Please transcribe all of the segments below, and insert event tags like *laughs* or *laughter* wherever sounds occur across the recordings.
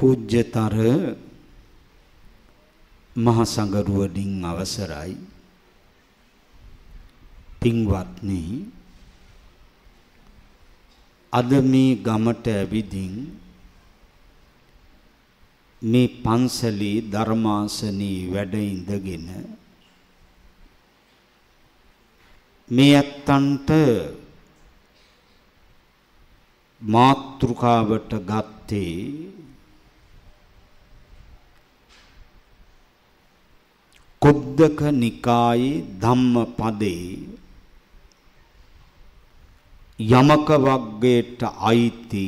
පූජ්‍යතර මහා සංඝරුවණින් අවසරයි. පින්වත්නි අද මේ ගමට ඇවිදින් මේ පන්සලේ ධර්මාසනී වැඩ ඉඳගෙන මේ ඇත්තන්ට මාත්‍රිකාවට ගත්තේ කුද්දක නිකායේ ධම්මපදේ යමක වග්ගයට අයිති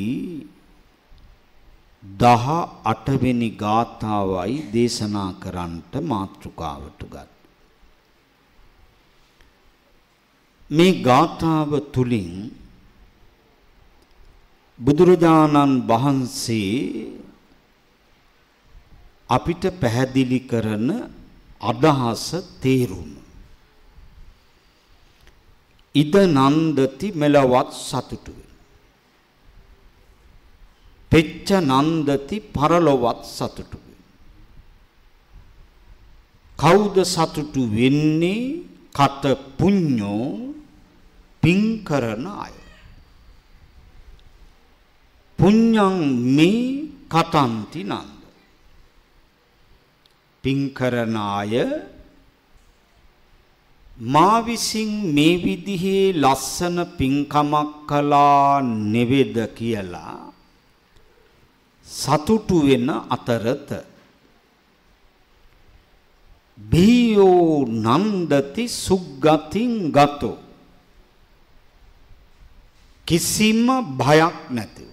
18 වෙනි ගාථාවයි දේශනා කරන්නට මාතෘකාවට ගත්. මේ ගාථාව තුලින් බුදුරජාණන් වහන්සේ අපිට පැහැදිලි කරන අදහස තේරුම. ඉද නන්දති මෙලවත් සතුටු පෙච්ච නන්දති පරලොවත් සතුටු කවුද සතුටු වෙන්නේ කත පුඤ්ඤෝ පින් කරන අය. පුඤ්ඤං මේ කතන්ති නන්ද. පින් කරන අය මා විසින් මේ විදිහේ ලස්සන පින්කමක් කළා නෙවෙද කියලා සතුටු වෙන අතරත. බියෝ නන්දති සුග්ගතින් ගතෝ. කිසිම භයක් නැතුව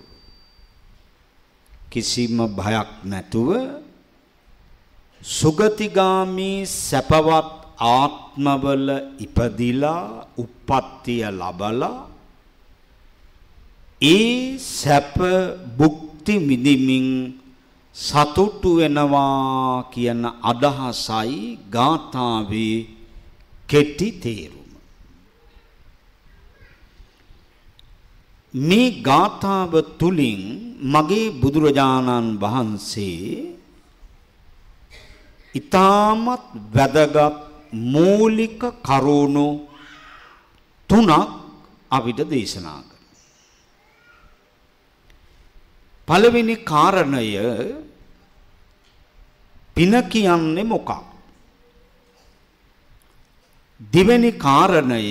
කිසිම භයක් නැතුව සුගතිගාමී සැපවත් ආත්මවල ඉපදිලා උප්පත්තිය ලබලා ඒ සැප භුක්ති විඳිමින් සතුටු වෙනවා කියන අදහසයි ගාථාවේ කෙටි තේරුම. මේ ගාථාව තුලින් මගේ බුදුරජාණන් වහන්සේ ඊටමත් වැදගත් මූලික කරුණු තුනක් අපිට දේශනා කරනවා. පළවෙනි කාරණය පින කියන්නේ මොකක්? දෙවෙනි කාරණය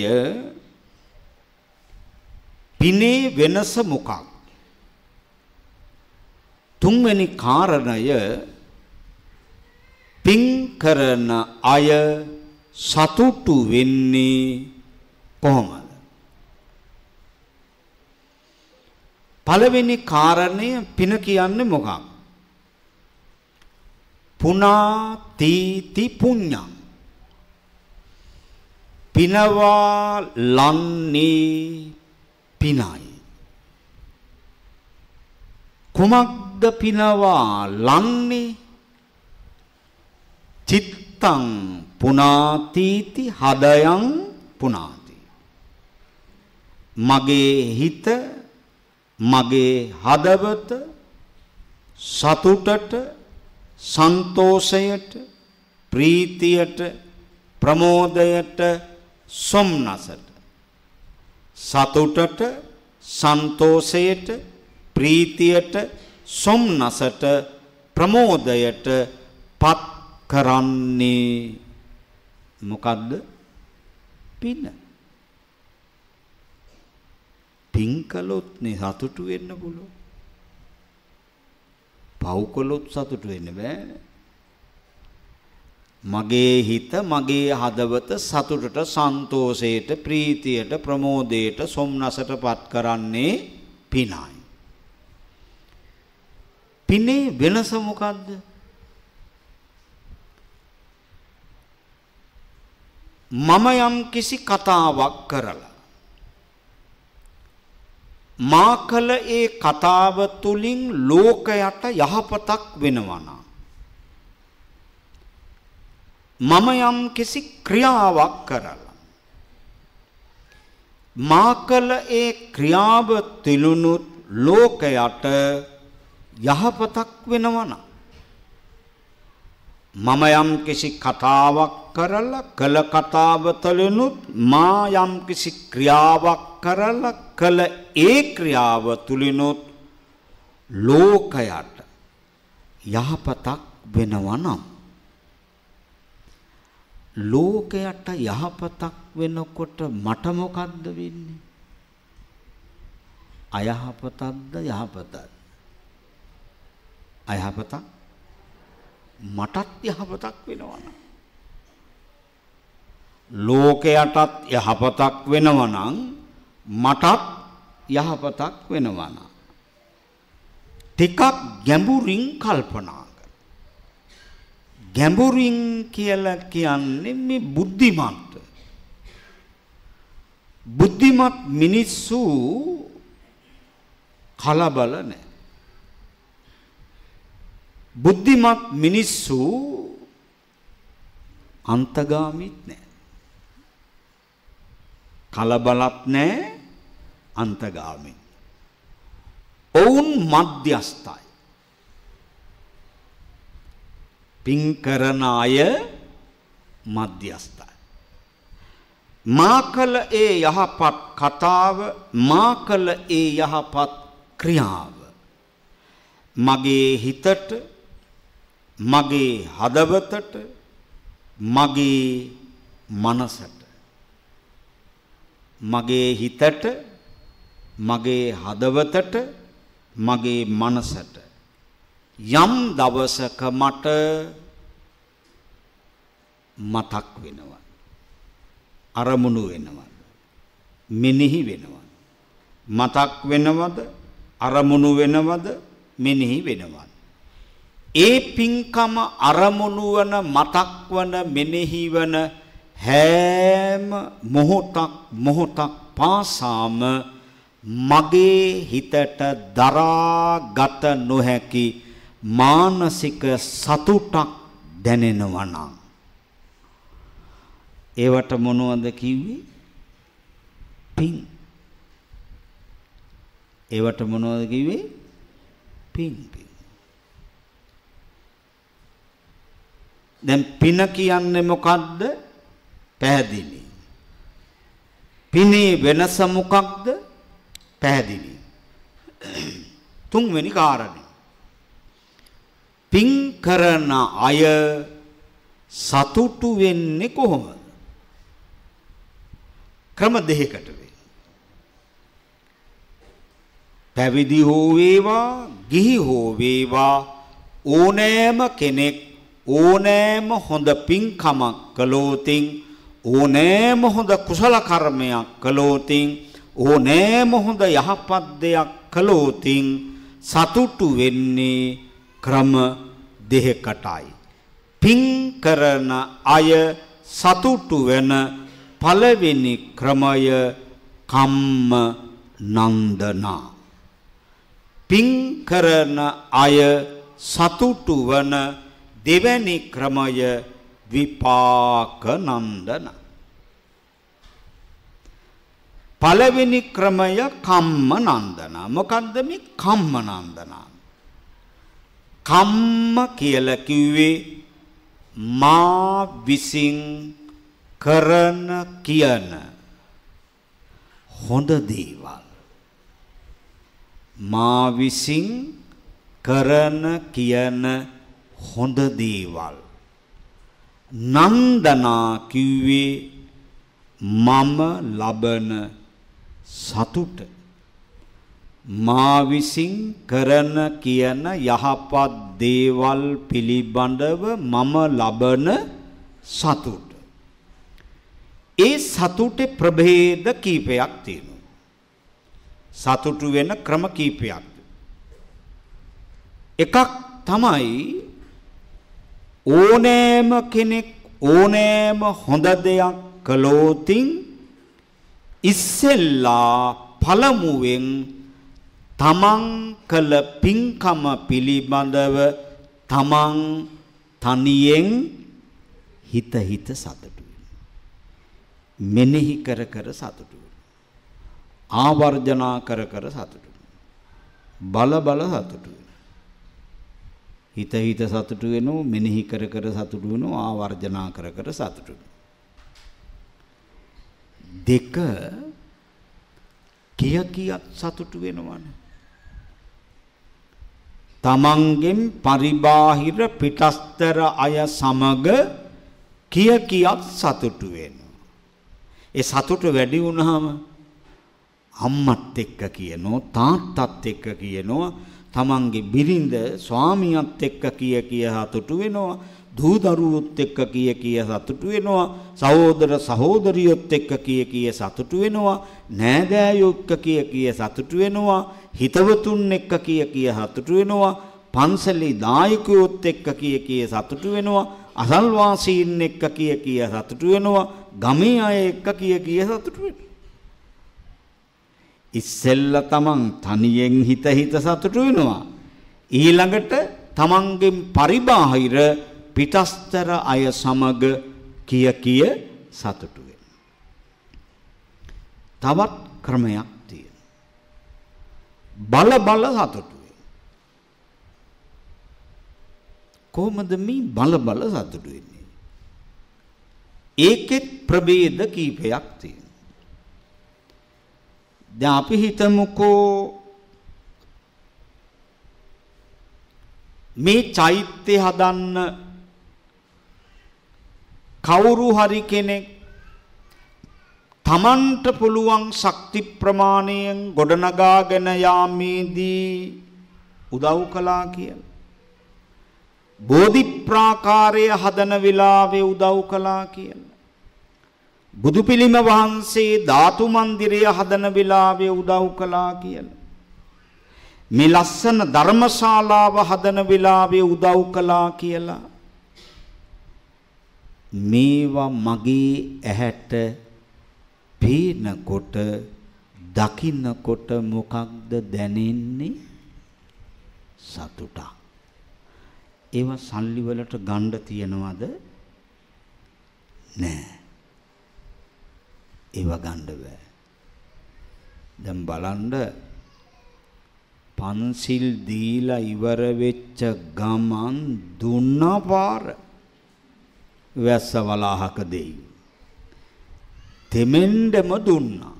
පිනේ වෙනස මොකක්? තුන්වෙනි කාරණය පින් කරන අය සතුටු වෙන්නේ කොහොමද? පළවෙනි කාරණය පින කියන්නේ මොකක්ද? පුනා තීති පුඤ්ඤං පිනවා ලන්නේ පිනයි කුමක්ද පිනවා ලන්නේ චිත්තං පුනාතීති හදයන් පුනාති. මගේ හිත මගේ හදවත සතුටට සන්තෝෂයට ප්‍රීතියට ප්‍රමෝදයට සොම්නසට. සතුටට සන්තෝෂයට ප්‍රීතියට සොම්නසට ප්‍රමෝදයට පත් කරන්නේ. මොකද්ද? පින. පින් කළොත් නේ සතුටු වෙන්න පුළුවන්. පව් කළොත් සතුටු වෙන්න බෑ මගේ හිත මගේ හදවත සතුටට සන්තෝෂයට ප්‍රීතියට ප්‍රමෝදයට සොම්නසටපත් කරන්නේ පිනයි. පිනේ වෙනස මොකද්ද? මම යම් කිසි කතාවක් කරලා මා කළ ඒ කතාව තුලින් ලෝකයට යහපතක් වෙනවා මම යම් කිසි ක්‍රියාවක් කරලා මා කළ ඒ ක්‍රියාව තුලුණුත් ලෝකයට යහපතක් වෙනවනම් මම යම් කිසි කතාවක් කරලා කළ කතාව තුළිනුත් මා යම් කිසි ක්‍රියාවක් කරලා කළ ඒ ක්‍රියාව තුළිනුත් ලෝකයට යහපතක් වෙනවා නම් ලෝකයට යහපතක් වෙනකොට මට මොකද්ද වෙන්නේ? අයහපතක්ද යහපතක්ද? අයහපතක් මටත් යහපතක් වෙනවා නම් ලෝකයටත් යහපතක් වෙනවා නම් මටත් යහපතක් වෙනවා නම් ටිකක් ගැඹුරින් කල්පනා කර. ගැඹුරින් කියලා කියන්නේ මේ බුද්ධිමත්. බුද්ධිමත් මිනිස්සු කලබල නැහැ. බුද්ධිමත් මිනිස්සු අන්තගාමීත් නැහැ. කලබලත් නැහැ අන්තගාමී. ඔවුන් මධ්‍යස්ථයි. පින් කරන අය මධ්‍යස්ථයි. මා කළ ඒ යහපත් කතාව මා කළ ඒ යහපත් ක්‍රියාව මගේ හිතට මගේ හදවතට මගේ මනසට මගේ හිතට මගේ හදවතට මගේ මනසට යම් දවසක මට මතක් වෙනවා අරමුණු වෙනවා මෙනෙහි වෙනවා. මතක් වෙනවද? අරමුණු වෙනවද? මෙනෙහි වෙනවද ඒ පින්කම අරමුණු වන මතක් වන මෙනෙහි වන හැම මොහොතක් මොහොතක් පාසාම මගේ හිතට දරාගත නොහැකි මානසික සතුටක් දැනෙනවා නම්. ඒවට මොනවද කිව්වේ? පින්. ඒවට මොනවද කිව්වේ? පින්. පින් දැන් පින කියන්නේ මොකද්ද? පැහැදිලි. පිනේ වෙනස මොකක්ද? පැහැදිලි. තුන්වෙනි කාරණේ. පින් කරන අය සතුටු වෙන්නේ කොහොමද? ක්‍රම දෙකකට වේ පැවිදි හෝ වේවා ගිහි හෝ වේවා ඕනෑම කෙනෙක් ඕනෑම හොඳ පින්කමක් කළෝතින් ඕනෑම හොඳ කුසල කර්මයක් කළෝතින් ඕනෑම හොඳ යහපත් දෙයක් කළෝතින් සතුටු වෙන්නේ ක්‍රම දෙකකටයි. පින් කරන අය සතුටු වෙන පළවෙනි ක්‍රමය කම්ම නන්දනා. පින් කරන අය සතුටු වන දෙවැනි ක්‍රමය විපාක නන්දන පළවෙනි ක්‍රමය කම්ම නන්දන මොකද්ද මේ කම්ම නන්දන කම්ම කියලා කිව්වේ මා විසින් කරන කියන හොඳ දේවල්. මා විසින් කරන කියන හොඳ දේවල්. නන්දනා කිව්වේ මම ලබන සතුට. මා විසින් කරන කියන යහපත් දේවල් පිළිබඳව මම ලබන සතුට. ඒ සතුටේ ප්‍රභේද කීපයක් තියෙනවා. සතුටු වෙන ක්‍රම කීපයක්. එකක් තමයි ඕනෑම කෙනෙක් ඕනෑම හොඳ දෙයක් කළෝතින් ඉස්සෙල්ලා පළමුවෙන් තමන් කළ පින්කම පිළිබඳව තමන් තනියෙන් හිත හිත සතුටු මෙනෙහි කර කර සතුටු ආවර්ජනා කර කර සතුටු බල බල සතුටු හිත හිත සතුටු වෙනවා මෙනෙහි කර කර සතුටු වෙනවා ආවර්ජනා කර කර සතුටු දෙක කිය කියක් සතුටු වෙනවනේ තමන්ගෙන් පරිබාහිර පිටස්තර අය සමග කිය කියක් සතුටු වෙනවා. ඒ සතුට වැඩි වුණාම අම්මත් එක්ක කියනෝ තාත්තත් එක්ක කියනවා තමන්ගේ බිරිඳ ස්වාමියාත් එක්ක කිය කිය සතුටු වෙනවා දූ දරුවොත් එක්ක කිය කිය සතුටු වෙනවා සහෝදර සහෝදරියොත් එක්ක කිය කිය සතුටු වෙනවා නෑදෑයෝ එක්ක කිය කිය සතුටු වෙනවා හිතවතුන් එක්ක කිය කිය සතුටු වෙනවා පන්සලේ දායකයොත් එක්ක කිය කිය සතුටු වෙනවා අසල්වාසීන් එක්ක කිය කිය සතුටු වෙනවා ගමේ අය එක්ක කිය කිය සතුටු වෙනවා. ඉස්සෙල්ල තමන් තනියෙන් හිත හිත සතුටු වෙනවා ඊළඟට තමන්ගෙන් පරිබාහිර පිටස්තර අය සමග කිය කිය සතුටු තවත් ක්‍රමයක් තියෙනවා. බල බල සතුටු කොහොමද මේ බල බල සතුටු වෙන්නේ? ඒකෙත් ප්‍රභේද කීපයක් තියෙනවා. දැන් අපි හිතමුකෝ මේ චෛත්‍ය හදන්න කවුරු හරි කෙනෙක් තමන්ට පුළුවන් ශක්ති ප්‍රමාණයෙන් ගොඩනගාගෙන යාමේදී උදව් කළා කියලා. බෝධි ප්‍රාකාරය හදන වෙලාවේ උදව් කළා කියලා. බුදු පිළිම වහන්සේ ධාතු මන්දිරය හදන වෙලාවේ උදව් කළා කියලා. මේ ලස්සන ධර්මශාලාව හදන වෙලාවේ උදව් කළා කියලා. මේවා මගේ ඇහැට පේනකොට දකින්නකොට මොකක්ද දැනෙන්නේ සතුටක් ඒව සල්ලි වලට ගණ්ඩ තියනවද නෑ ඒව ගණ්ඩ බෑ. දැන් බලන්න පන්සිල් දීලා ඉවර වෙච්ච ගමන් දුන්න පාර වැස්ස වලාහක දෙයි. තෙමෙන්ඩම දුන්නා.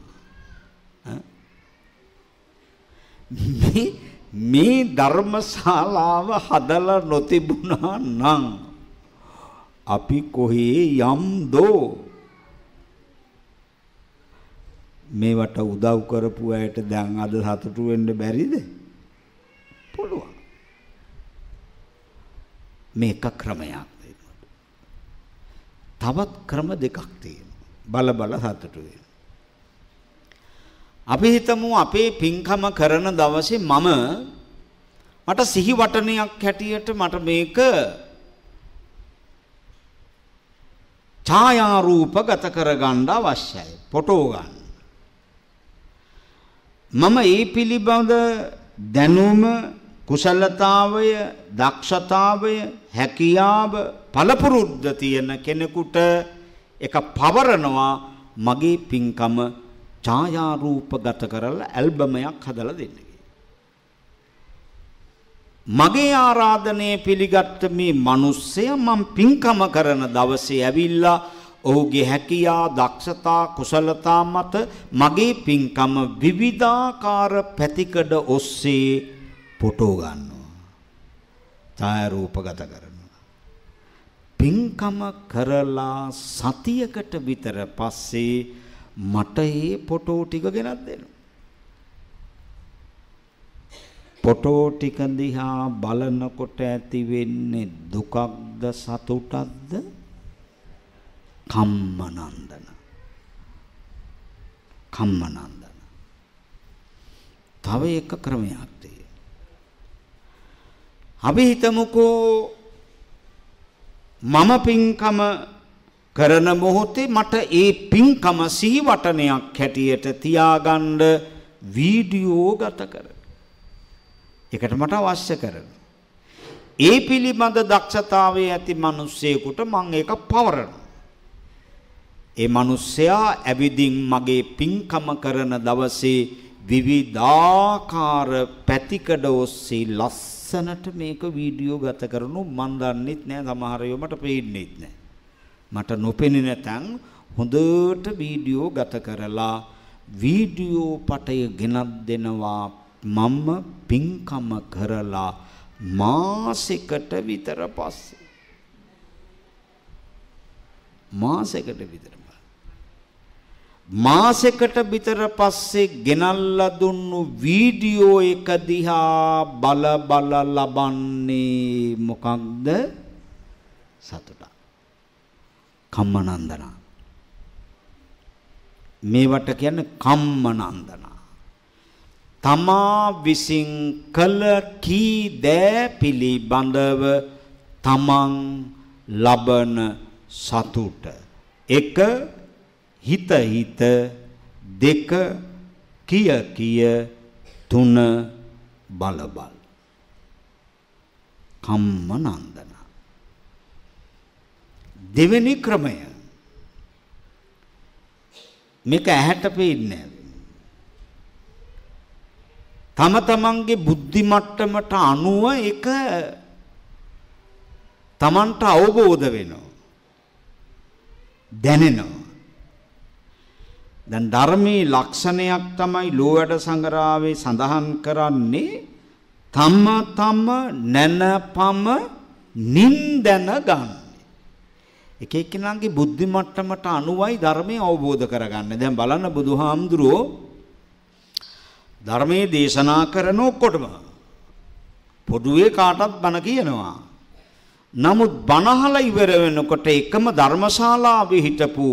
මේ මේ ධර්මශාලාව හදලා නොතිබුණා නම් අපි කොහේ යම්දෝ මේවට උදව් කරපු අයට දැන් අද සතුටු වෙන්න බැරිද? පුළුවන්. මේක ක්‍රමයක් තවත් ක්‍රම දෙකක් තියෙනවා. බල බල සතුටු වෙන. අපි හිතමු අපේ පින්කම කරන දවසේ මම මට සිහි වටනයක් හැටියට මට මේක ඡායාරූප ගත කරගන්න අවශ්‍යයි. ෆොටෝ ගන්න. මම ඒ පිළිබඳ දැනුම කුසලතාවය දක්ෂතාවය හැකියාව පළපුරුද්ද තියෙන කෙනෙකුට එක පවරනවා මගේ පින්කම ඡායාරූපගත කරලා ඇල්බමයක් හදලා දෙන්න මගේ ආරාධනය පිළිගත්ත මේ මිනිස්සයා මම පින්කම කරන දවසේ ඇවිල්ලා ඔහුගේ හැකියා දක්ෂතා කුසලතා මත මගේ පින්කම විවිධාකාර පැතිකඩ ඔස්සේ ෆොටෝ ගන්නවා. ඡායාරූපගත කරනවා. පින්කම කරලා සතියකට විතර පස්සේ මට ඒ ෆොටෝ ටික ගෙනත් දෙන්න. ෆොටෝ ටික දිහා බලනකොට ඇති වෙන්නේ දුකක්ද සතුටක්ද? කම්මනන්දන. කම්මනන්දන. තව එක ක්‍රමයක් තියෙනවා. අපි හිතමුකෝ මම පින්කම කරන මොහොතේ මට ඒ පින්කම සිහිවටනයක් හැටියට තියාගන්න වීඩියෝ ගත කර. එකට මට අවශ්‍ය කරන. ඒ පිළිබඳ දක්ෂතාවයේ ඇති මිනිස්සෙකුට මම ඒක පවරනවා. ඒ මිනිස්සයා ඇවිදින් මගේ පින්කම කරන දවසේ විවිධාකාර පැතිකඩ ඔස්සේ ලස්ස ලස්සනට මේක වීඩියෝ ගත කරනු මන් දන්නෙත් නෑ සමහර ඒවා මට පේන්නෙත් නෑ. මට නොපෙනෙන තැන් හොඳට වීඩියෝ ගත කරලා වීඩියෝ පටය ගෙනත් දෙනවා මම පින්කම කරලා මාසෙකට විතර පස්සේ මාසෙකට විතර මාසෙකට විතර පස්සේ ගෙනල්ලා දුන්නු වීඩියෝ එක දිහා බල බල ලබන්නේ මොකක්ද? සතුට. කම්මනන්දනා. මේවට කියන්නේ කම්මනන්දනා. තමා විසින් කළ කී දෑ පිළිබඳව තමන් ලබන සතුට. එක හිත හිත දෙක කිය කිය තුන බල බල. කම්ම නන්දන. දෙවෙනි ක්‍රමය. මේක ඇහැට පේන්නේ තම තමන්ගේ බුද්ධි මට්ටමට අනුව එක තමන්ට අවබෝධ වෙනවා. දැනෙනවා. දැන් ධර්මයේ ලක්ෂණයක් තමයි ලෝවැඩ සංගරාවේ සඳහන් කරන්නේ තම තම නැනපම නින්දන ගන්න. එක එක්කෙනාගේ බුද්ධි මට්ටමට අනුවයි ධර්මය අවබෝධ කරගන්න. දැන් බලන්න බුදුහාමුදුරුවෝ ධර්මයේ දේශනා කරන ඔක්කොටම පොදුවේ කාටත් බණ කියනවා. නමුත් බණහලා ඉවර වෙනකොට එකම ධර්මශාලාවේ හිටපු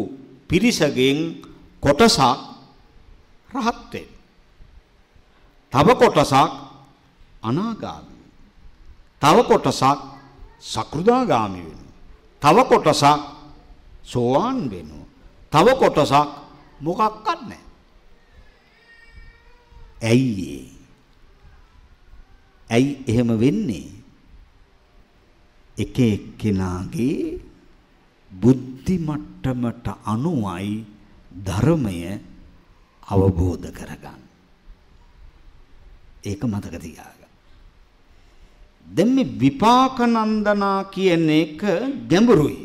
පිරිසගෙන් කොටසක් රහත් වෙන. තව කොටසක් අනාගාමී. තව කොටසක් සකෘදාගාමි වෙනවා. තව කොටසක් සෝවාන් වෙනවා. තව කොටසක් මොකක්වත් නැහැ. ඇයි ඇයි එහෙම වෙන්නේ? එක එක්කෙනාගේ බුද්ධි මට්ටමට අනුවයි ධර්මය අවබෝධ කරගන්න. ඒක මතක තියාගන්න. දැන් මේ විපාක නන්දනා කියන එක ගැඹුරුයි.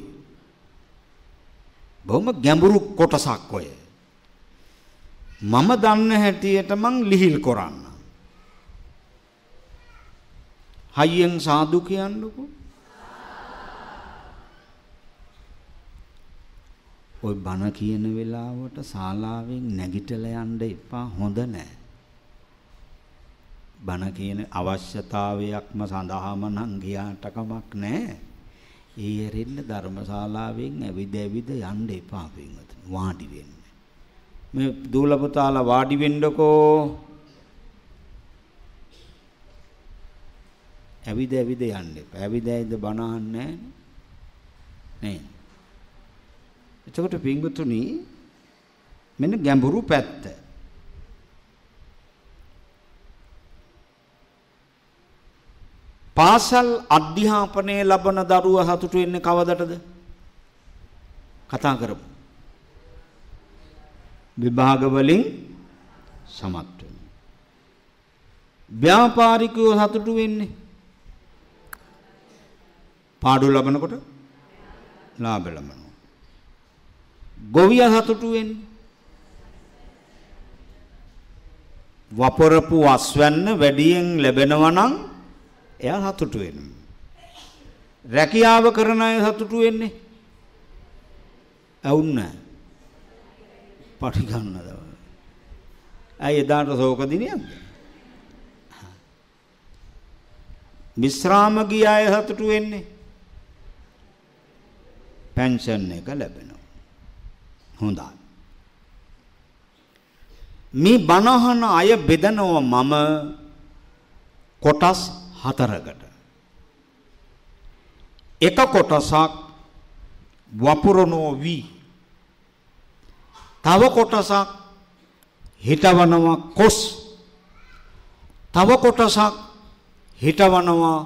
බොහොම ගැඹුරු කොටසක් ඔය. මම දන්න හැටියට මං ලිහිල් කරන්න. හයියෙන් සාදු කියන්නකෝ. ওই බණ කියන වෙලාවට ශාලාවෙන් නැගිටලා යන්න එපා හොඳ නැහැ. බණ කියන අවශ්‍යතාවයක්ම සඳහාම නම් ගියාට කමක් නැහැ. ඒ ඇරෙන්න ධර්මශාලාවෙන් ඇවිද ඇවිද යන්න එපා පින්වතුනි. වාඩි වෙන්න. මේ දූල පුතාලා වාඩි වෙන්නකෝ. ඇවිද ඇවිද යන්න එපා. ඇවිද ඇවිද බණ අහන්නේ නැහැ. එතකොට පින්වතුනි මෙන්න ගැඹුරු පැත්ත. පාසල් අධ්‍යාපනය ලබන දරුවා සතුටු වෙන්නේ කවදටද? කතා කරමු. විභාග වලින් සමත් වෙන. ව්‍යාපාරිකයෝ සතුටු වෙන්නේ පාඩු ලබනකොට ලාභ ලබනවා. ගොවියා සතුටු වෙන්නේ. වපරපු අස්වැන්න වැඩියෙන් ලැබෙනවා නම් එයා සතුටු වෙනවා. රැකියාව කරන අය සතුටු වෙන්නේ. ඇවුන්න. පටි ගන්නද? ඇයි එදාට ශෝක දිනයක්ද? විශ්‍රාම ගිය අය සතුටු වෙන්නේ. පෙන්ෂන් එක ලැබෙනවා. හොඳයි. මේ බණහන අය බෙදනවා මම කොටස් හතරකට. එක කොටසක් වපුරනෝ වී තව කොටසක් හිටවනවා කොස් තව කොටසක් හිටවනවා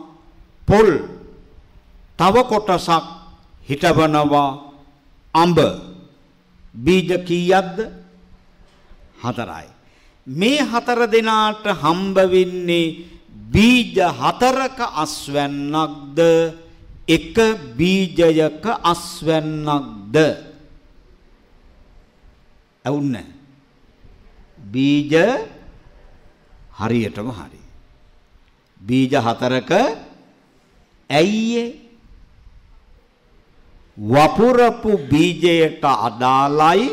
පොල් තව කොටසක් හිටවනවා අඹ බීජ කීයක්ද? හතරයි. මේ හතර දෙනාට හම්බ වෙන්නේ බීජ හතරක අස්වැන්නක්ද එක බීජයක අස්වැන්නක්ද ඇවුන්නේ බීජ හරියටම හරි බීජ හතරක ඇයියේ වපුරපු බීජයට අදාළයි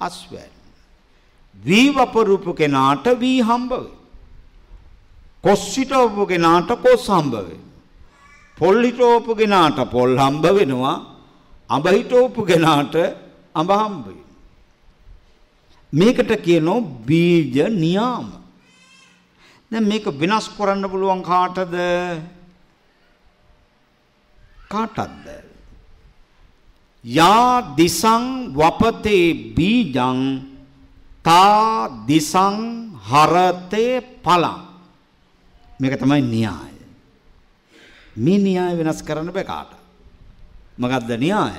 අස්වැන්න වී වපුරපු කෙනාට වී හම්බ වේ කොස් හිටවපු කෙනාට කොස් හම්බ වේ පොල් හිටවපු කෙනාට පොල් හම්බ වෙනවා. අඹ හිටවපු කෙනාට අඹ හම්බ මේකට කියනවා බීජ නියාම. දැන් මේක වෙනස් කරන්න පුළුවන් කාටද? කාටද යා දිසං වපතේ බීජං තා දිසං හරතේ පලං මේක තමයි න්‍යාය. මේ න්‍යාය වෙනස් කරන්න බෑ කාට. මොකද්ද න්‍යාය?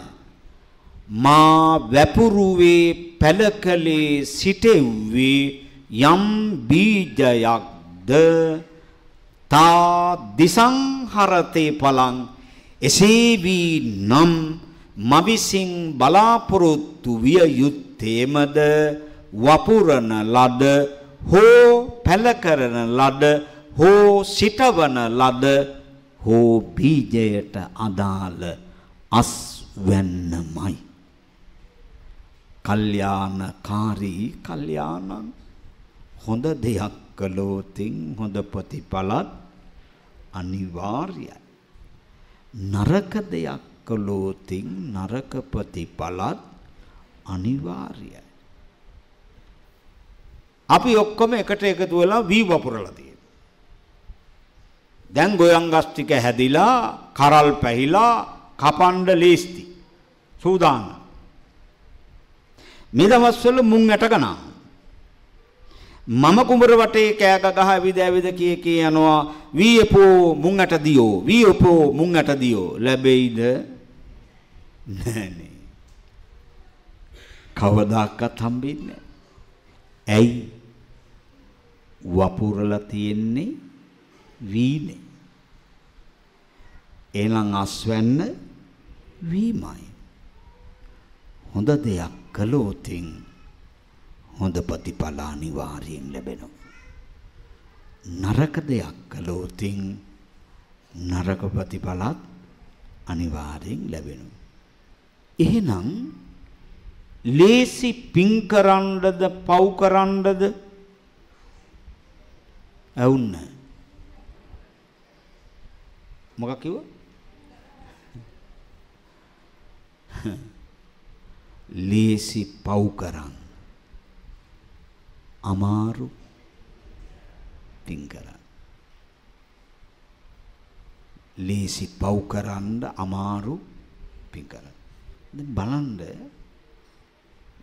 මා වැපුරුවේ පැලකලේ සිටෙව්වේ යම් බීජයක්ද? තා දිසං හරතේ පලං එසේ වී නම් මවිසින් බලාපොරොත්තු විය යුත්තේමද? වපුරන ලද හෝ පැල කරන ලද හෝ සිටවන ලද හෝ බීජයට අදාළ අස් වෙන්නමයි කල්යාණකාරී කල්යාණං හොඳ දෙයක් කළොතින් හොඳ ප්‍රතිඵලත් අනිවාර්යයි. නරක දෙයක් කළොතින් නරක ප්‍රතිඵලත් අනිවාර්යයි අපි ඔක්කොම එකට එකතු වෙලා වී වපුරලා තියෙනවා. දැන් ගොයන් ගස් ටික හැදිලා, කරල් පැහිලා, කපන්න ලීස්ති. සූදානම්. මේ දවස්වල මුං ඇට ගන්නවා. මම කුඹර වටේ කෑග ගහ ඇවිද ඇවිද කී කී යනවා වීයපෝ මුං ඇට දියෝ වීයපෝ මුං ඇට දියෝ ලැබෙයිද නෑනේ කවදාකවත් හම්බෙන්නේ ඇයි වපුරලා තියෙන්නේ වීනේ. එහෙනම් අස්වැන්න වීමයි. හොඳ දෙයක් කළොතින් හොඳ ප්‍රතිඵල අනිවාර්යෙන් ලැබෙනවා. නරක දෙයක් කළොතින් නරක ප්‍රතිඵලත් අනිවාර්යෙන් ලැබෙනවා. එහෙනම් ලේසි පින් කරන්නද පව් කරන්නද? ඇවුන්න. මොකක් කිව්වා? ලේසි පව් කරන් අමාරු පින් කරන් ලේසි පව් කරන්න අමාරු පින් කරන් දැන් බලන්න.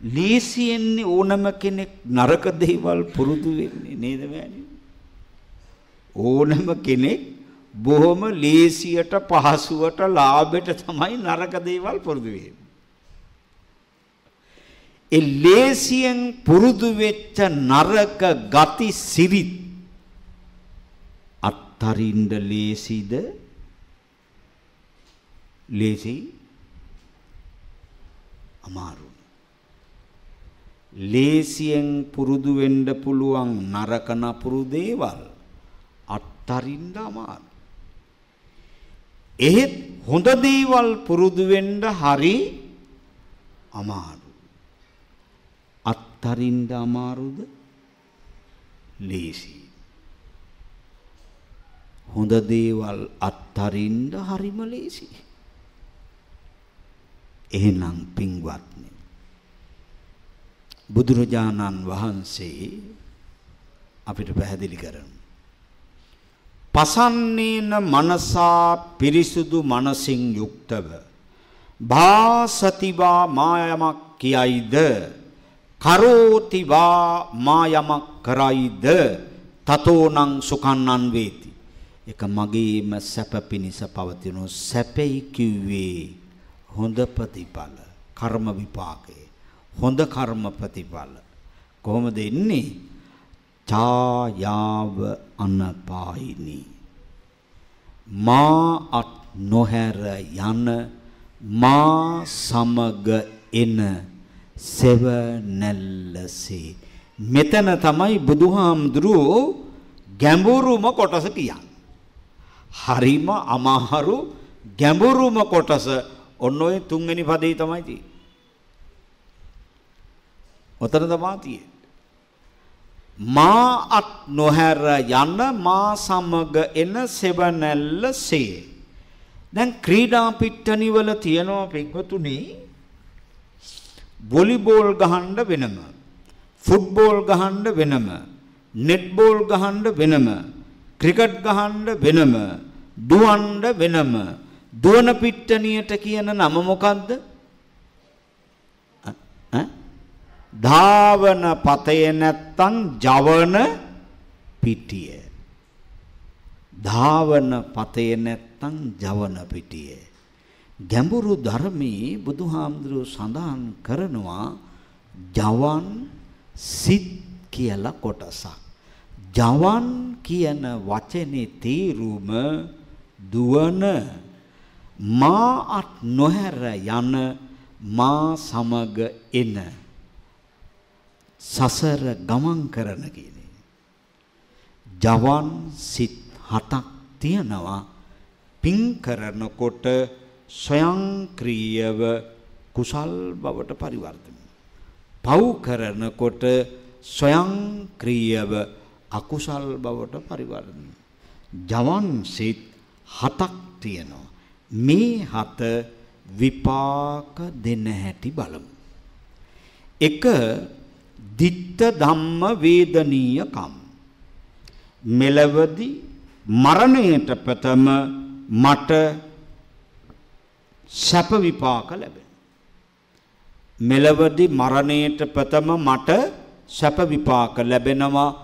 ලේසියෙන්නේ ඕනම කෙනෙක් නරක දේවල් පුරුදු වෙන්නේ නේද මෑණි ඕනම කෙනෙක් බොහොම ලේසියට පහසුවට ලාභයට තමයි නරක දේවල් පුරුදු වෙන්නේ. ඒ ලේසියෙන් පුරුදු වෙච්ච නරක ගති සිරිත් අත්තරින්ද ලේසිද? ලේසි අමාරු ලේසියෙන් පුරුදු වෙන්න පුළුවන් නරක නපුරු දේවල් අත්තරින්න අමාරු. එහෙත් හොඳ දේවල් පුරුදු වෙන්න හරි අමාරු. අත්තරින්න අමාරුද? ලේසි. හොඳ දේවල් අත්තරින්න හරිම ලේසි. එහෙනම් පින්වත්නි බුදුරජාණන් වහන්සේ අපිට පැහැදිලි කරනවා. පසන්නේන මනසා පිරිසුදු මනසින් යුක්තව භාසතිවා මායමක් කියයිද? කරෝතිවා මායමක් කරයිද? තතෝනං සුකන්නන් වේති. එක මගේම සැප පිනිස පවතිනු සැපෙයි කිව්වේ. හොඳ ප්‍රතිඵල කර්ම විපාකේ හොඳ කර්ම ප්‍රතිඵල. කොහොමද එන්නේ? ඡායාව අනපායිනි මා අත් නොහැර යන මා සමග එන සෙවනැල්ලසේ මෙතන තමයි බුදුහාමුදුරුවෝ ගැඹුරුම කොටස කියන්නේ. හරිම අමාරු ගැඹුරුම කොටස ඔන්න ඔය තුන්වෙනි පදේ තමයි තියෙන්නේ. ඔතන තමයි තියෙන්නේ. මා අත් නොහැර යන මා සමග එන සෙවනැල්ලසේ දැන් ක්‍රීඩා පිට්ටනි වල තියෙනවා පිටුතුනි වොලිබෝල් ගහන්න වෙනම ෆුට්බෝල් ගහන්න වෙනම නෙට්බෝල් ගහන්න වෙනම ක්‍රිකට් ගහන්න වෙනම දුවන්න වෙනම දුවන පිට්ටනියට කියන නම මොකද්ද? ධාවන පතය නැත්තම් ජවන පිටිය. ධාවන පතය නැත්තම් ජවන පිටිය. ගැඹුරු ධර්මයේ බුදුහාමුදුරුව සඳහන් කරනවා ජවන් සිත් කියලා කොටසක්. ජවන් කියන වචනේ තේරුම දුවන මා අත් නොහැර යන මා සමග එන සසර ගමන් කරන කියන්නේ. ජවන් සිත් හතක් තියනවා පින් කරනකොට ස්වයංක්‍රීයව කුසල් බවට පරිවර්තනය. පව් කරනකොට ස්වයංක්‍රීයව අකුසල් බවට පරිවර්තනය. ජවන් සිත් හතක් තියෙනවා. මේ හත විපාක දෙන හැටි බලමු. එක ditta ධම්ම වේදනීය කම්. මෙලවදී මරණයට ප්‍රථම මට සැප විපාක ලැබෙන. මෙලවදී මරණයට ප්‍රථම මට සැප විපාක ලැබෙනවා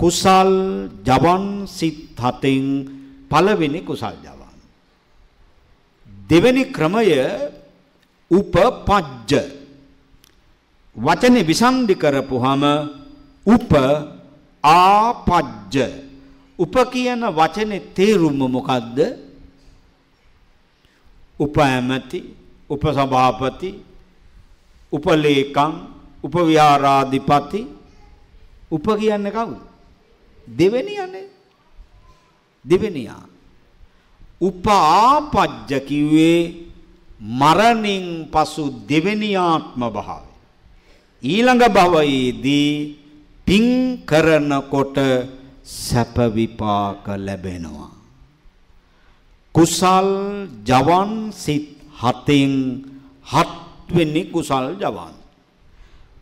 කුසල් ජවන් සිත් හතෙන් පළවෙනි කුසල් ජවන්. දෙවෙනි ක්‍රමය උපපජ්ජ වචනේ විසන්ධි කරපුහම උප ආපජ්ජ උප කියන වචනේ තේරුම මොකද්ද? උප ඇමති, උප සභාපති, උපලේකම්, උපවිහාරාධිපති උප කියන්නේ කවුද? දෙවෙනියනේ. දෙවෙනියා. උපාපජ්ජ කිව්වේ මරණින් පසු දෙවෙනි ආත්ම භාවය. ඊළඟ භවයේදී පින් කරනකොට සැප විපාක ලැබෙනවා. කුසල් ජවන් සිත් හතෙන් හත්වෙනි කුසල් ජවන්.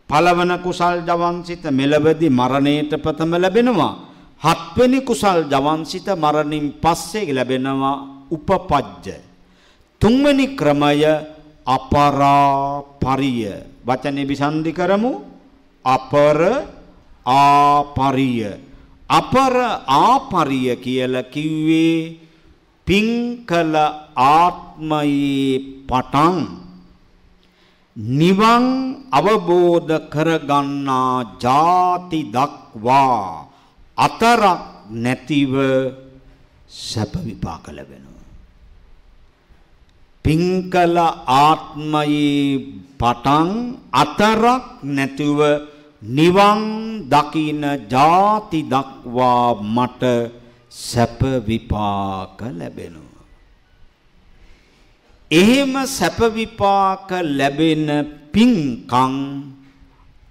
පළවන කුසල් ජවන් සිත මෙලවදී මරණයට ප්‍රථම ලැබෙනවා. හත්වෙනි කුසල් ජවන් සිත මරණින් පස්සේ ලැබෙනවා උපපජ්ජ. තුන්වෙනි ක්‍රමය අපරාපරිය. වචනේ විසන්ධි කරමු. අපර ආපරිය. අපර ආපරිය කියලා කිව්වේ පින් කළ ආත්මයේ පටන් නිවන් අවබෝධ කරගන්නා ಜಾති දක්වා අතරක් නැතිව සැප විපාක ලැබෙනවා. පින් කළ ආත්මයේ පටන් අතරක් නැතිව නිවන් දකින ಜಾති දක්වා මට සැප විපාක ලැබෙනවා. එහෙම සැප විපාක ලැබෙන පින්කම්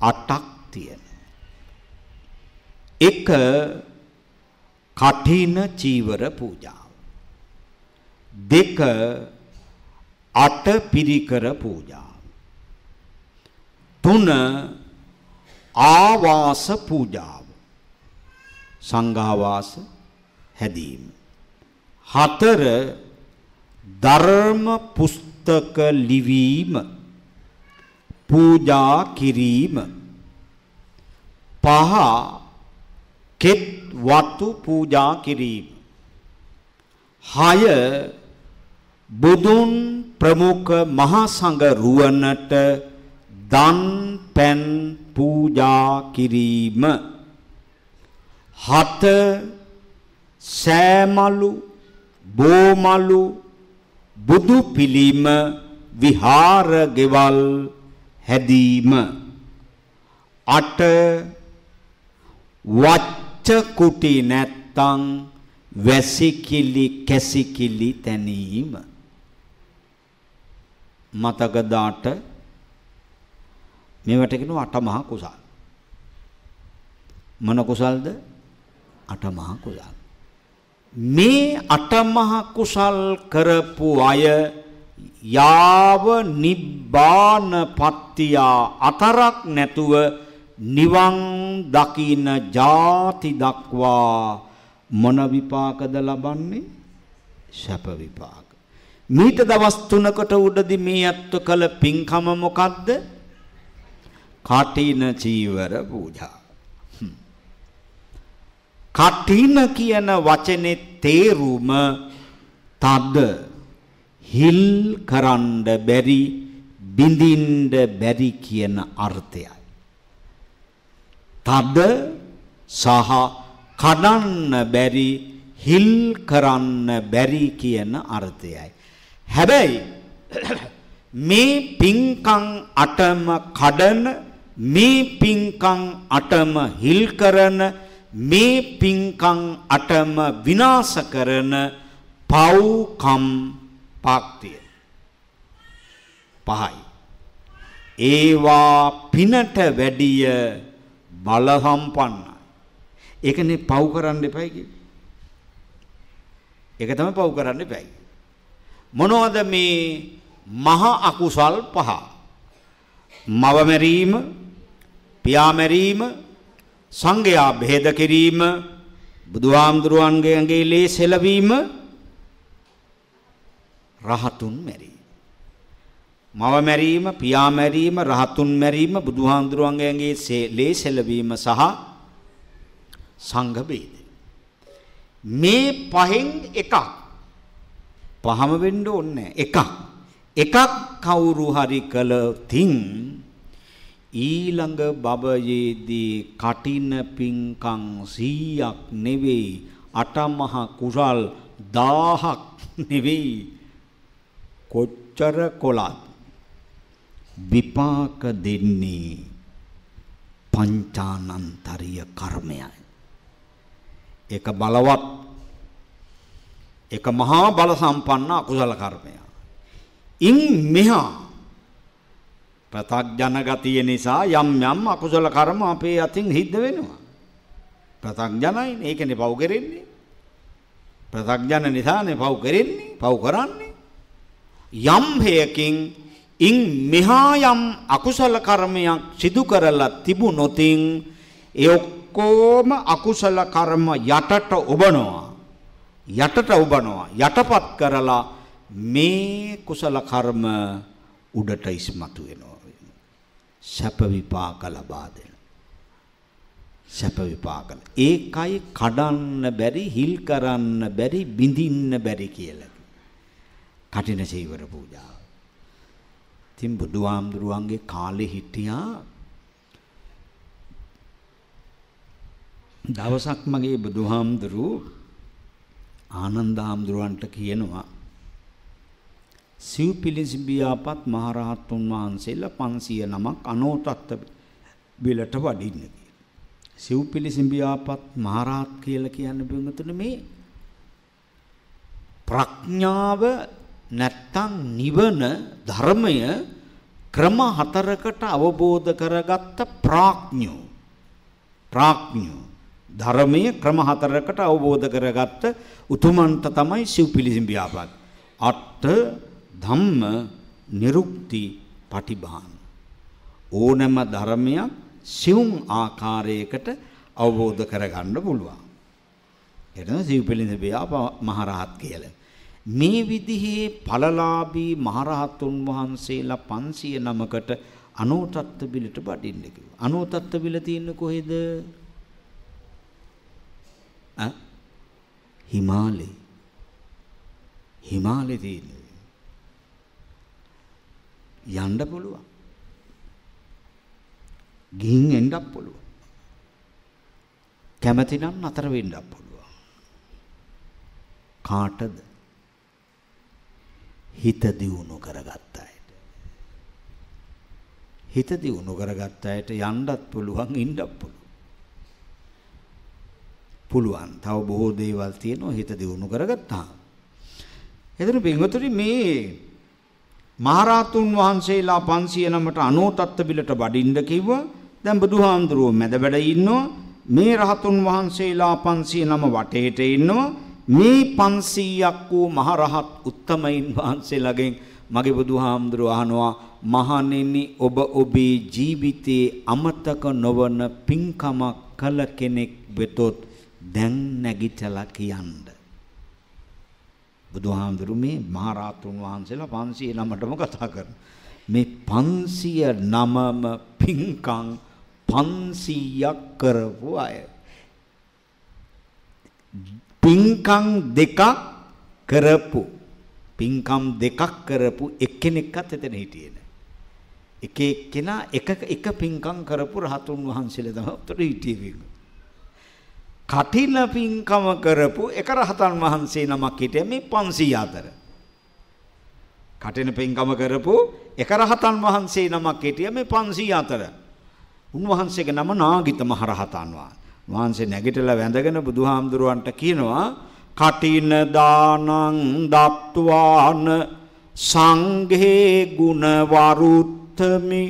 අටක් තියෙනවා. එක කඨින චීවර පූජාව. දෙක අට පිරිකර පූජාව. තුන ආවාස පූජාව. සංඝාවාස හැදීම. හතර ධර්ම පුස්තක ලිවීම පූජා කිරීම පහ කෙත් වතු පූජා කිරීම. හය බුදුන් ප්‍රමුඛ මහා සංඝ රුවනට දන් පැන් පූජා කිරීම. හත සෑමලු බෝමලු බුදු පිළිම විහාර ගෙවල් හැදීම. අට වච්ච කුටි නැත්තං වැසිකිලි කැසිකිලි තැනීම. මතකදාට මේවට කියනවා අටමහා කුසල්. මොන කුසල්ද? අටමහා කුසල්. මේ අටමහා කුසල් කරපු අය යාව නිබ්බාන පත්තියා අතරක් නැතුව නිවන් දකින ಜಾති දක්වා මොන විපාකද ලබන්නේ? සැප විපාක. මීට දවස් 3කට උඩදී මේ අත්ව කළ පින්කම මොකද්ද? කටින චීවර පූජා. කටින කියන වචනේ තේරුම තද හිල් කරන්න බැරි බිඳින්න බැරි කියන අර්ථයයි. තද සහ කඩන්න බැරි හිල් කරන්න බැරි කියන අර්ථයයි. හැබැයි *clears throat* මේ පින්කම් අටම කඩන මේ පින්කම් අටම හිල් කරන මේ පින්කම් අටම විනාශ කරන පව්කම් පාක්තිය පහයි ඒවා පිනට වැඩිය බල සම්පන්නයි ඒකනේ පව් කරන්න එපයි කිව්වේ. ඒක තමයි පව් කරන්න එපයි. මොනවද මේ මහා අකුසල් පහ? මව මැරීම පියා මැරීම සංඝයා බෙහෙද කිරීම බුදුහාමුදුරුවන්ගේ ඇඟේ ලේ සෙලවීම රහතුන් මැරීම. මව මැරීම පියා මැරීම රහතුන් මැරීම බුදුහාමුදුරුවන්ගේ ඇඟේ ලේ සෙලවීම සහ සංඝ බෙහෙද මේ පහෙන් එකක් පහම වෙන්න ඕනේ. එකක්. එකක් කවුරු හරි කළොතින් ඊළඟ බබයේදී කටින පිංකම් 100ක් නෙවෙයි අටමහ කුසල් 1000ක් නෙවෙයි. කොච්චර කොලත් විපාක දෙන්නේ පංචානන්තරිය කර්මයයි ඒක බලවත් ඒක මහා බල සම්පන්න අකුසල කර්මයක් ඉන් මෙහා ප්‍රතග්ජන ගතිය නිසා යම් යම් අකුසල කර්ම අපේ අතින් හිද්ද වෙනවා. ප්‍රතග්ජනයි ඒකනේ පව් කරන්නේ. ප්‍රතග්ජන නිසානේ පව් කරන්නේ, පව් කරන්නේ. යම් හේයකින් ඉන් මෙහා යම් අකුසල කර්මයක් සිදු කරලා තිබුණොතින් ඒ ඔක්කොම අකුසල කර්ම යටට ඔබනවා. යටට ඔබනවා. යටපත් කරලා මේ කුසල කර්ම උඩට ඉස්මතු වෙනවා. සැප විපාක ලබා දෙන. සැප විපාක. ඒකයි කඩන්න බැරි, හිල් කරන්න බැරි, බිඳින්න බැරි කියලා. කටින සීවර පූජාව. ඉතින් බුදුහාමුදුරුවන්ගේ කාලේ හිටියා දවසක් මගේ බුදුහාමුදුරු ආනන්ද හාමුදුරුවන්ට කියනවා සිව්පිලිසිඹියාපත් මහරහතුන් වහන්සේලා 500 නමක් අනෝතත්ත බිලට වඩින්න කියලා. සිව්පිලිසිඹියාපත් මහරහත් කියලා කියන්නේ බින්දුතුනේ මේ ප්‍රඥාව නැත්තම් නිවන ධර්මය ක්‍රම හතරකට අවබෝධ කරගත්ත ප්‍රඥෝ ප්‍රඥෝ ධර්මයේ ක්‍රම හතරකට අවබෝධ කරගත්ත උතුමන්ට තමයි සිව්පිලිසිඹියාපත් අට ධම්ම නිරුක්ති පටිභාන ඕනෑම ධර්මයක් සිවුම් ආකාරයකට අවබෝධ කරගන්න පුළුවන්. එතන සිව්පිලිඳ බියා මහරහත් කියලා. මේ විදිහේ ඵලලාභී මහරහතුන් වහන්සේලා 500 නමකට අනෝතත්ත බිලට බඩින්න කිව්වා. අනෝතත්ත බිල තියෙන්නේ කොහෙද? අ හිමාලේ. හිමාලේ තියෙන්නේ. යන්න පුළුවන්. ගිහින් එන්නත් පුළුවන්. කැමති නම් නතර වෙන්නත් පුළුවන්. කාටද? හිත දියුණු කරගත්ත අයට. හිත දියුණු කරගත්ත අයට යන්නත් පුළුවන් ඉන්නත් පුළුවන්. පුළුවන්. තව බොහෝ දේවල් තියෙනවා හිත දියුණු කරගත්තාම. එතන පින්වතුනි මේ මහරහතුන් වහන්සේලා 500 නමට අනෝතත්ත බිලට වඩින්න කිව්වා. දැන් බුදුහාමුදුරුවෝ මැද වැඩ ඉන්නවා. මේ රහතුන් වහන්සේලා 500 නම වටේට ඉන්නවා. මේ 500ක් වූ මහරහත් උත්තමයින් වහන්සේලාගෙන් මගේ බුදුහාමුදුරුවෝ අහනවා මහණෙනි ඔබ ඔබේ ජීවිතයේ අමතක නොවන පින්කමක් කළ කෙනෙක් වෙතොත් දැන් නැගිටලා කියන්න. බුදුහාමුදුරු මේ මහරහතුන් වහන්සේලා 509ටම කතා කරනවා. මේ 509ම පින්කම් 500ක් කරපු අය. පින්කම් දෙකක් කරපු පින්කම් දෙකක් කරපු එක්කෙනෙක්වත් එතන හිටියේ නැහැ. එක එක්කෙනා එක එක පින්කම් කරපු රහතුන් වහන්සේලා තමයි උතර හිටියේ. කටින පින්කම කරපු එක රහතන් වහන්සේ නමක් හිටිය මේ 500 අතර. කටින පින්කම කරපු එක රහතන් වහන්සේ නමක් හිටිය මේ 500 අතර. උන්වහන්සේගේ නම නාගිත මහ රහතන් වහන්සේ නැගිටලා වැඳගෙන බුදුහාමුදුරුවන්ට කියනවා කටින දානං දත්වාන සංඝේ ගුණ වරුත්තමි.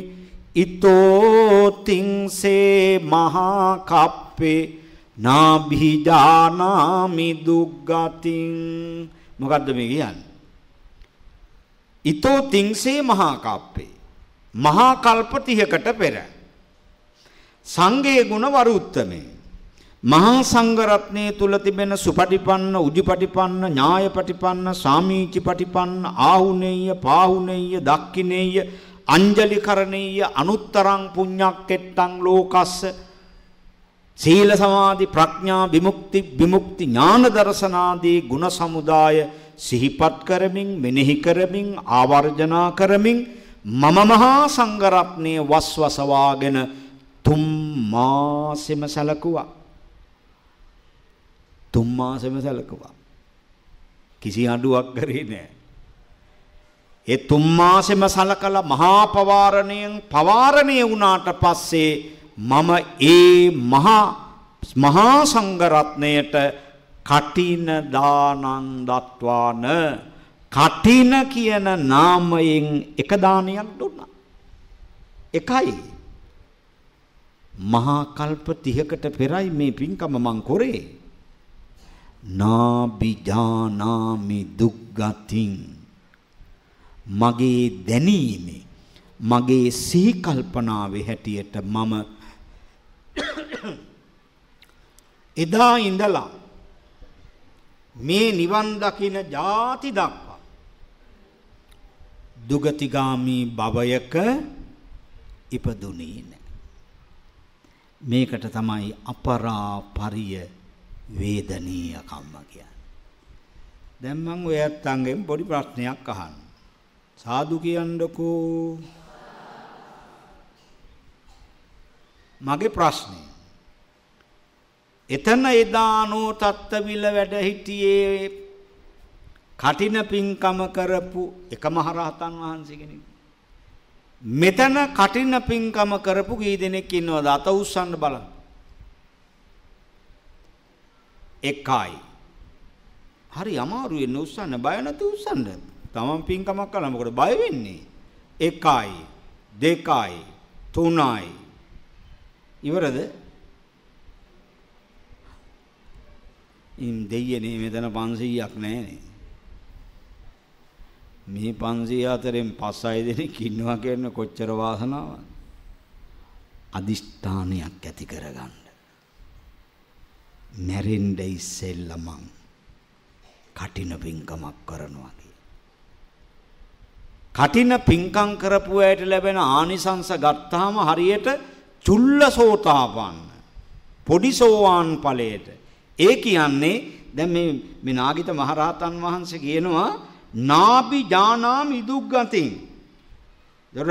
ඊතෝ තින්සේ මහා කප්පේ නාභිජානාමි දුග්ගතින් මොකද්ද මේ කියන්නේ? ඊතෝ තින්සේ මහා කප්පේ මහා කල්ප 30කට පෙර සංඝේ ගුණ වරුත්තමේ. මහා සංඝ රත්නයේ තුල තිබෙන සුපටිපන්න උජුපටිපන්න ඥායපටිපන්න සාමීචිපටිපන්න ආහුනේය පාහුනේය දක්ඛිනේය අංජලි කරණීය අනුත්තරං පුඤ්ඤක්කෙත්තං ලෝකස්ස. සීල සමාධි ප්‍රඥා විමුක්ති විමුක්ති ඥාන දර්ශනාදී ගුණ සමුදාය සිහිපත් කරමින් මෙනෙහි කරමින් ආවර්ජනා කරමින් මම මහා සංඝරත්නයේ වස්වසවාගෙන තුම් මාසෙම සැලකුවා. තුම් මාසෙම සැලකුවා කිසි අඩුවක් කරේ නෑ ඒ තුම් මාසෙම සලකලා මහා පවාරණයෙන් පවාරණය වුණාට පස්සේ මම ඒ මහා මහා සංඝරත්නයට කටින දානං දත්වාන කටින කියන නාමයෙන් එක දානයක් දුන්නා. එකයි. මහා කල්ප 30කට පෙරයි මේ පින්කම මං කරේ. නාබිජානාමි දුක්ගතින් මගේ දැනීමේ මගේ සිහි කල්පනාවේ හැටියට මම *coughs* එදා ඉඳලා මේ නිවන් දකින ಜಾති දක්වා දුගතිගාමි භවයක ඉපදුනේ නැහැ. මේකට තමයි අපරාපරිය වේදනීය කම්ම කියන්නේ. දැන් මම ඔයත් අංගෙන් පොඩි ප්‍රශ්නයක් අහන්න. සාදු කියන්නකෝ. මගේ ප්‍රශ්නේ එතන එදානෝ තත්තවිල වැඩ හිටියේ කටින පින්කම කරපු එක මහරහතන් වහන්සේ කෙනෙක්. මෙතන කටින පින්කම කරපු කී දෙනෙක් ඉන්නවද අත උස්සන්න බලන්න. එකයි. හරි අමාරු වෙන උස්සන්න බය නැති උස්සන්න. තමන් පින්කමක් කළා මොකද බය වෙන්නේ? එකයි දෙකයි තුනයි ඉවරද? ඉන් දෙයියනේ මෙතන 500ක් නැහැනේ. මේ 500 අතරින් 5-6 දෙනෙක් ඉන්නවා කියන කොච්චර වාසනාවක්ද? අදිෂ්ඨානයක් ඇති කරගන්න. මැරෙන්න ඉස්සෙල්ලා මං කටින පින්කමක් කරනවා කටින පින්කම් කරපු අයට ලැබෙන ආනිසංස ගත්තාම හරියට චුල්ලසෝතාපන්න පොඩි සෝවාන් ඵලයට. ඒ කියන්නේ දැන් මේ මේ නාගිත මහරහතන් වහන්සේ කියනවා නාබි ජානාමි දුක්ගතින් දොර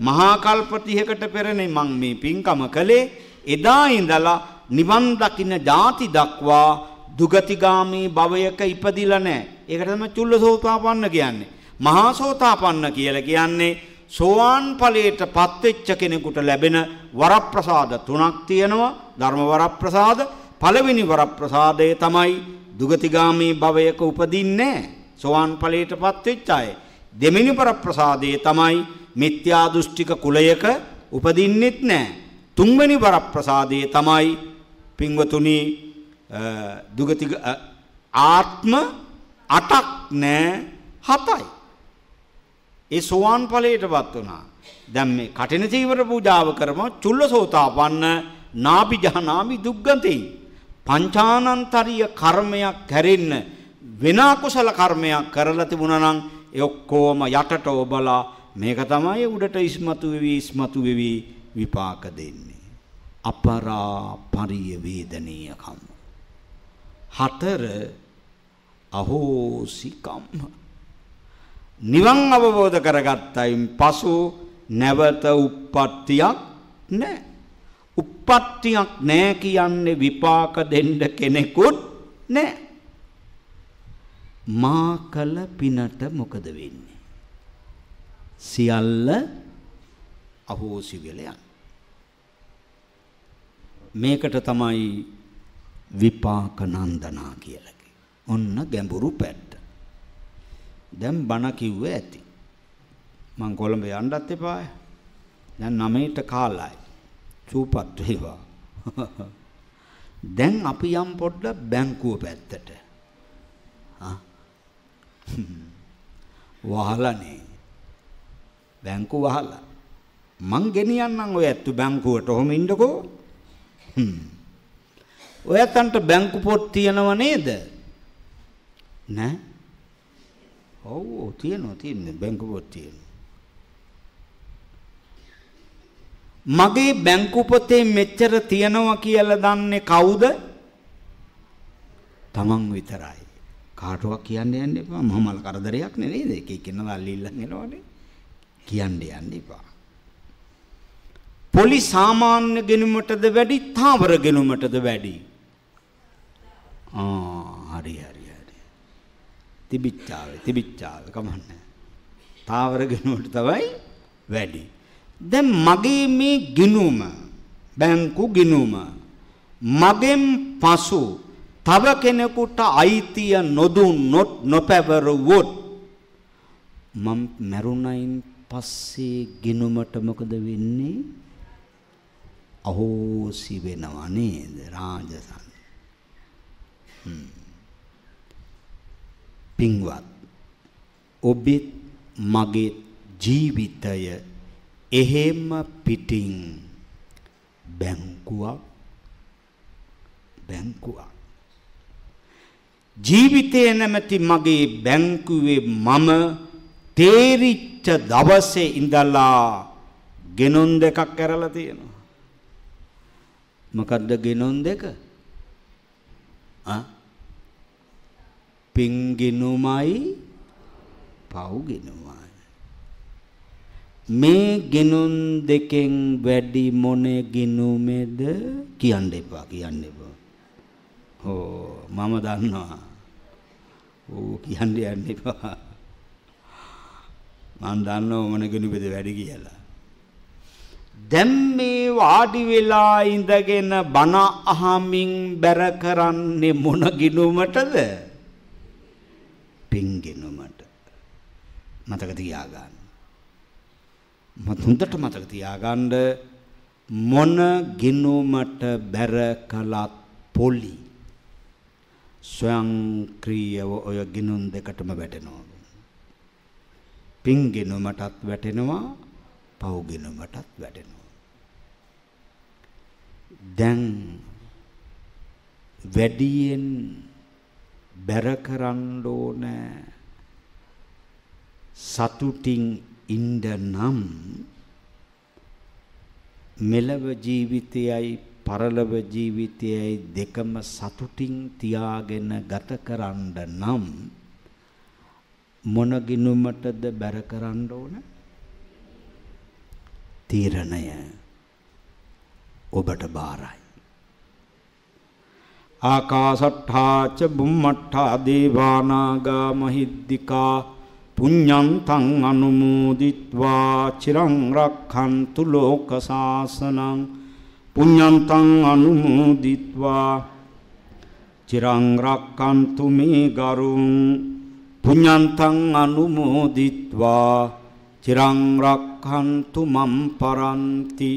මහා කල්ප 30කට පෙරනේ මං මේ පින්කම කළේ. එදා ඉඳලා නිවන් දකින්න ಜಾති දක්වා දුගතිගාමී භවයක ඉපදිලා නැහැ. ඒකට තමයි චුල්ලසෝතාපන්න කියන්නේ. මහා සෝතාපන්න කියලා කියන්නේ සෝවාන් ඵලයට පත්වෙච්ච කෙනෙකුට ලැබෙන වරප්‍රසාද තුනක් තියෙනවා. ධර්ම වරප්‍රසාද පළවෙනි වරප්‍රසාදය තමයි දුගතිගාමී භවයක උපදින්නේ සෝවාන් ඵලයට පත්වෙච්ච අය. දෙවෙනි වරප්‍රසාදය තමයි මිත්‍යා දෘෂ්ටික කුලයක උපදින්නෙත් නැහැ. තුන්වෙනි වරප්‍රසාදය තමයි පින්වතුනි දුගති ආත්ම 8ක් නෑ 7යි. ඒ සෝවාන් ඵලයටපත් වුණා. දැන් මේ කටින චීවර පූජාව කරම චුල්ලසෝතාපන්න නාපි ජහනාමි දුග්ගතේ. පංචානන්තරීය කර්මයක් කැරෙන්න වෙන කුසල කර්මයක් කරලා තිබුණා නම් ඒ ඔක්කොම යටට ඔබලා මේක තමයි උඩට ඉස්මතු වෙවි ඉස්මතු වෙවි විපාක දෙන්නේ. අපරා පරිය වේදනීය කම්ම. හතර අහෝසිකම්ම. නිවන් අවබෝධ කරගත්තයින් පසු නැවත උප්පත්තියක් නැහැ. උප්පත්තියක් නැහැ කියන්නේ විපාක දෙන්න කෙනෙකුත් නැහැ. මා කළ පිනට මොකද වෙන්නේ? සියල්ල අහෝසි වෙලා යන. මේකට තමයි විපාක නන්දනා කියලා ඔන්න ගැඹුරු පැත්ත. දැන් බණ කිව්වේ ඇති. මං කොළඹ යන්නත් එපාය. දැන් 9ට කාලයි. චූපත් වේවා. *laughs* දැන් අපි යම් පොඩ්ඩක් බැංකුව පැත්තට. ආ. *laughs* වහලානේ. බැංකු වහලා. මං ගෙනියන්නම් ඔය ඇත්තු බැංකුවට ඔහොම ඉන්නකෝ. හ්ම්. ඔයතන්ට බැංකු පොත් තියනව නේද? නෑ. ඔව් ඔව් තියෙනවා තියෙනවා බැංකු පොත් තියෙනවා. මගේ බැංකු පොතේ මෙච්චර තියනවා කියලා දන්නේ කවුද? තමන් විතරයි. කාටවත් කියන්න යන්න එපා. මහමල් කරදරයක් නෙවෙයිද? එක එක්කෙනා අල්ලිල්ලන් එනවනේ. කියන්න යන්න එපා. පොලි සාමාන්‍ය ගෙනුමටද වැඩි, තාවර ගෙනුමටද වැඩි? ආ හරි හරි හරි. තිබිච්චාවේ තිබිච්චාවේ කමන්නේ. තාවර ගෙනුමට තමයි වැඩි. දැන් මගේ මේ ගිනුම බැංකු ගිනුම මගෙන් පසු තව කෙනෙකුට අයිතිය නොදුන්නොත් නොපැවරුවොත් මම මරුණයින් පස්සේ ගිනුමට මොකද වෙන්නේ අහෝසි වෙනව නේද රාජසන් පින්වත් ඔබෙත් මගේ ජීවිතය එහෙම පිටින් බැංකුවක් බැංකුවක්. ජීවිතය නැමැති මගේ බැංකුවේ මම තේරිච්ච දවසේ ඉඳලා ගෙනුන් දෙකක් කරලා තියෙනවා. මොකද්ද ගෙනුන් දෙක පින්ගිනුමයි පව්ගිනුමයි මේ ගිනුන් දෙකෙන් වැඩි මොන ගිනුමේද කියන්න එපා කියන්න එපා. ඕ මම දන්නවා. ඕ කියන්න යන්න එපා. මම දන්නවා මොන ගිනුමේද වැඩි කියලා. දැන් මේ වාඩි වෙලා ඉඳගෙන බණ අහමින් බැර කරන්නේ මොන ගිනුමටද? පින් ගිනුමට. මතක තියාගන්න. මත හොඳට මතක තියාගන්න මොන ගිනුමට බැර කළත් පොලි ස්වයංක්‍රීයව ඔය ගිනුම් දෙකටම වැටෙනවා. පින් ගිනුමටත් වැටෙනවා පව් ගිනුමටත් වැටෙනවා. දැන් වැඩියෙන් බැර කරන්න ඕන සතුටින් ඉන්න නම් මෙලව ජීවිතයයි පරලොව ජීවිතයයි දෙකම සතුටින් තියාගෙන ගත කරන්න නම් මොන ගිනුමටද බැර කරන්න ඕන තීරණය ඔබට බාරයි. ආකාසට්ඨාච බුම්මට්ඨා දේවානාගා මහිද්దికා පුඤ්ඤන්තං අනුමෝදිත්වා චිරං රක්ඛන්තු ලෝක සාසනං පුඤ්ඤන්තං අනුමෝදිත්වා චිරං රක්ඛන්තු මේ ගරුං පුඤ්ඤන්තං අනුමෝදිත්වා චිරං රක්칸තු මම් පරන්ති